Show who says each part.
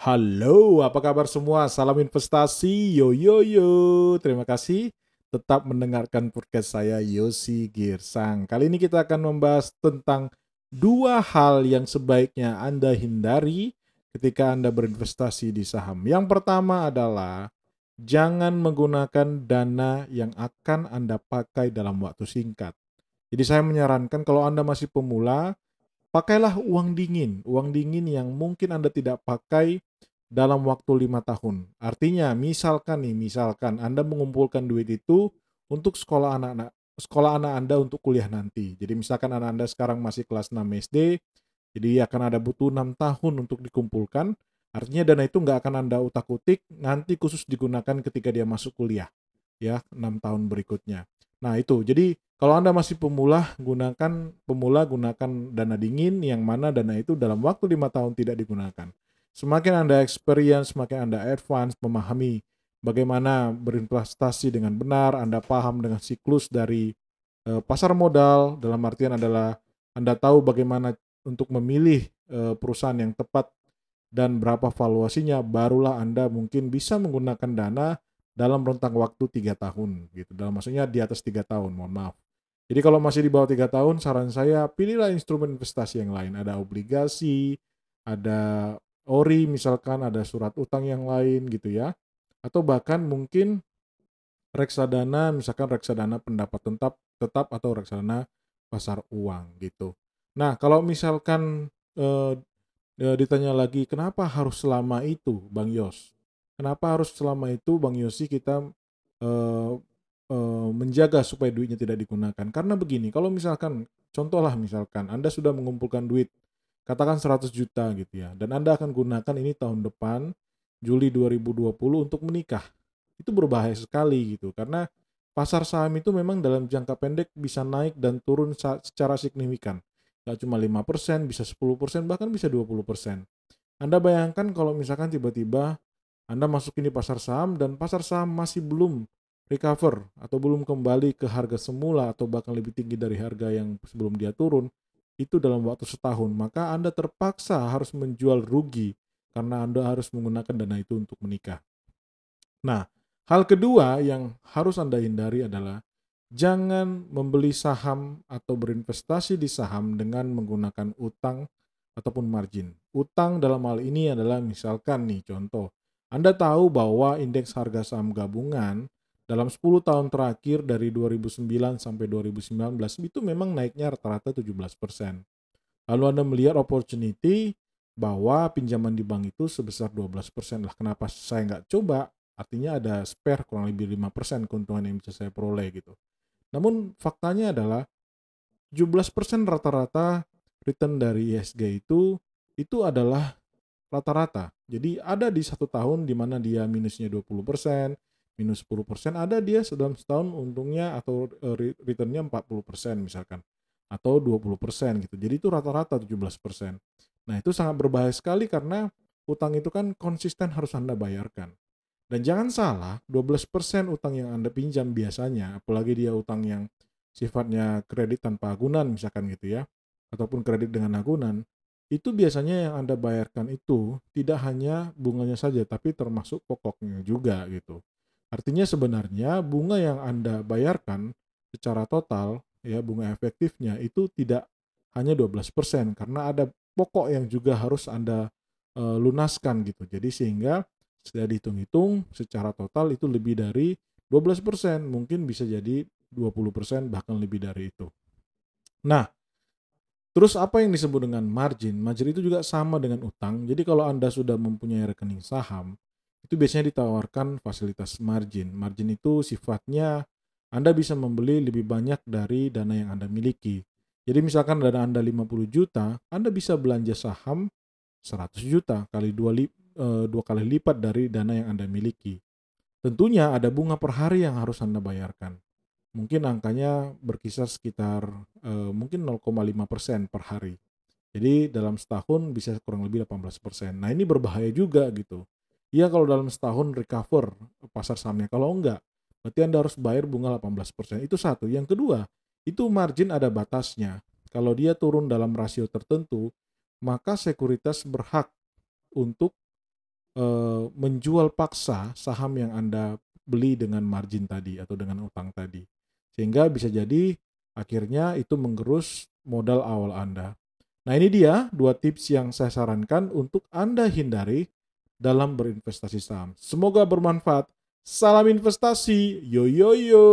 Speaker 1: Halo, apa kabar semua? Salam investasi, yo yo yo. Terima kasih tetap mendengarkan podcast saya Yosi Girsang. Kali ini kita akan membahas tentang dua hal yang sebaiknya Anda hindari ketika Anda berinvestasi di saham. Yang pertama adalah jangan menggunakan dana yang akan Anda pakai dalam waktu singkat. Jadi saya menyarankan kalau Anda masih pemula, pakailah uang dingin, uang dingin yang mungkin Anda tidak pakai dalam waktu lima tahun. Artinya, misalkan nih, misalkan Anda mengumpulkan duit itu untuk sekolah anak-anak sekolah anak Anda untuk kuliah nanti. Jadi misalkan anak Anda sekarang masih kelas 6 SD, jadi akan ada butuh 6 tahun untuk dikumpulkan. Artinya dana itu nggak akan Anda utak-utik, nanti khusus digunakan ketika dia masuk kuliah. Ya, 6 tahun berikutnya. Nah itu, jadi kalau Anda masih pemula, gunakan pemula gunakan dana dingin yang mana dana itu dalam waktu lima tahun tidak digunakan. Semakin Anda experience, semakin Anda advance, memahami bagaimana berinvestasi dengan benar, Anda paham dengan siklus dari uh, pasar modal, dalam artian adalah Anda tahu bagaimana untuk memilih uh, perusahaan yang tepat dan berapa valuasinya, barulah Anda mungkin bisa menggunakan dana dalam rentang waktu tiga tahun gitu. Dalam maksudnya di atas tiga tahun, mohon maaf. Jadi kalau masih di bawah tiga tahun, saran saya pilihlah instrumen investasi yang lain. Ada obligasi, ada ori misalkan ada surat utang yang lain gitu ya atau bahkan mungkin reksadana misalkan reksadana pendapat tetap tetap atau reksadana pasar uang gitu. Nah, kalau misalkan eh, eh, ditanya lagi kenapa harus selama itu Bang Yos? Kenapa harus selama itu Bang Yosi kita eh, eh, menjaga supaya duitnya tidak digunakan? Karena begini, kalau misalkan contohlah misalkan Anda sudah mengumpulkan duit katakan 100 juta gitu ya. Dan Anda akan gunakan ini tahun depan Juli 2020 untuk menikah. Itu berbahaya sekali gitu karena pasar saham itu memang dalam jangka pendek bisa naik dan turun secara signifikan. Gak cuma 5% bisa 10% bahkan bisa 20% Anda bayangkan kalau misalkan tiba-tiba Anda masuk ini pasar saham dan pasar saham masih belum recover atau belum kembali ke harga semula atau bahkan lebih tinggi dari harga yang sebelum dia turun itu dalam waktu setahun, maka Anda terpaksa harus menjual rugi karena Anda harus menggunakan dana itu untuk menikah. Nah, hal kedua yang harus Anda hindari adalah jangan membeli saham atau berinvestasi di saham dengan menggunakan utang ataupun margin. Utang dalam hal ini adalah misalkan nih contoh, Anda tahu bahwa indeks harga saham gabungan dalam 10 tahun terakhir dari 2009 sampai 2019 itu memang naiknya rata-rata 17%. Lalu Anda melihat opportunity bahwa pinjaman di bank itu sebesar 12%. Lah kenapa saya nggak coba? Artinya ada spare kurang lebih 5% keuntungan yang bisa saya peroleh gitu. Namun faktanya adalah 17% rata-rata return dari ISG itu itu adalah rata-rata. Jadi ada di satu tahun di mana dia minusnya 20%, minus 10% ada dia dalam setahun untungnya atau uh, returnnya 40% misalkan atau 20% gitu. Jadi itu rata-rata 17%. Nah, itu sangat berbahaya sekali karena utang itu kan konsisten harus Anda bayarkan. Dan jangan salah, 12% utang yang Anda pinjam biasanya, apalagi dia utang yang sifatnya kredit tanpa agunan misalkan gitu ya, ataupun kredit dengan agunan, itu biasanya yang Anda bayarkan itu tidak hanya bunganya saja, tapi termasuk pokoknya juga gitu. Artinya sebenarnya bunga yang Anda bayarkan secara total ya bunga efektifnya itu tidak hanya 12% karena ada pokok yang juga harus Anda e, lunaskan gitu. Jadi sehingga sudah dihitung-hitung secara total itu lebih dari 12%, mungkin bisa jadi 20% bahkan lebih dari itu. Nah, terus apa yang disebut dengan margin? Margin itu juga sama dengan utang. Jadi kalau Anda sudah mempunyai rekening saham, itu biasanya ditawarkan fasilitas margin. Margin itu sifatnya Anda bisa membeli lebih banyak dari dana yang Anda miliki. Jadi misalkan dana Anda 50 juta, Anda bisa belanja saham 100 juta kali dua, li, e, dua kali lipat dari dana yang Anda miliki. Tentunya ada bunga per hari yang harus Anda bayarkan. Mungkin angkanya berkisar sekitar e, mungkin 0,5% per hari. Jadi dalam setahun bisa kurang lebih 18%. Nah ini berbahaya juga gitu. Iya kalau dalam setahun recover pasar sahamnya. Kalau enggak, berarti Anda harus bayar bunga 18%. Itu satu. Yang kedua, itu margin ada batasnya. Kalau dia turun dalam rasio tertentu, maka sekuritas berhak untuk e, menjual paksa saham yang Anda beli dengan margin tadi atau dengan utang tadi. Sehingga bisa jadi akhirnya itu menggerus modal awal Anda. Nah ini dia dua tips yang saya sarankan untuk Anda hindari dalam berinvestasi saham. Semoga bermanfaat. Salam investasi. Yo yo yo.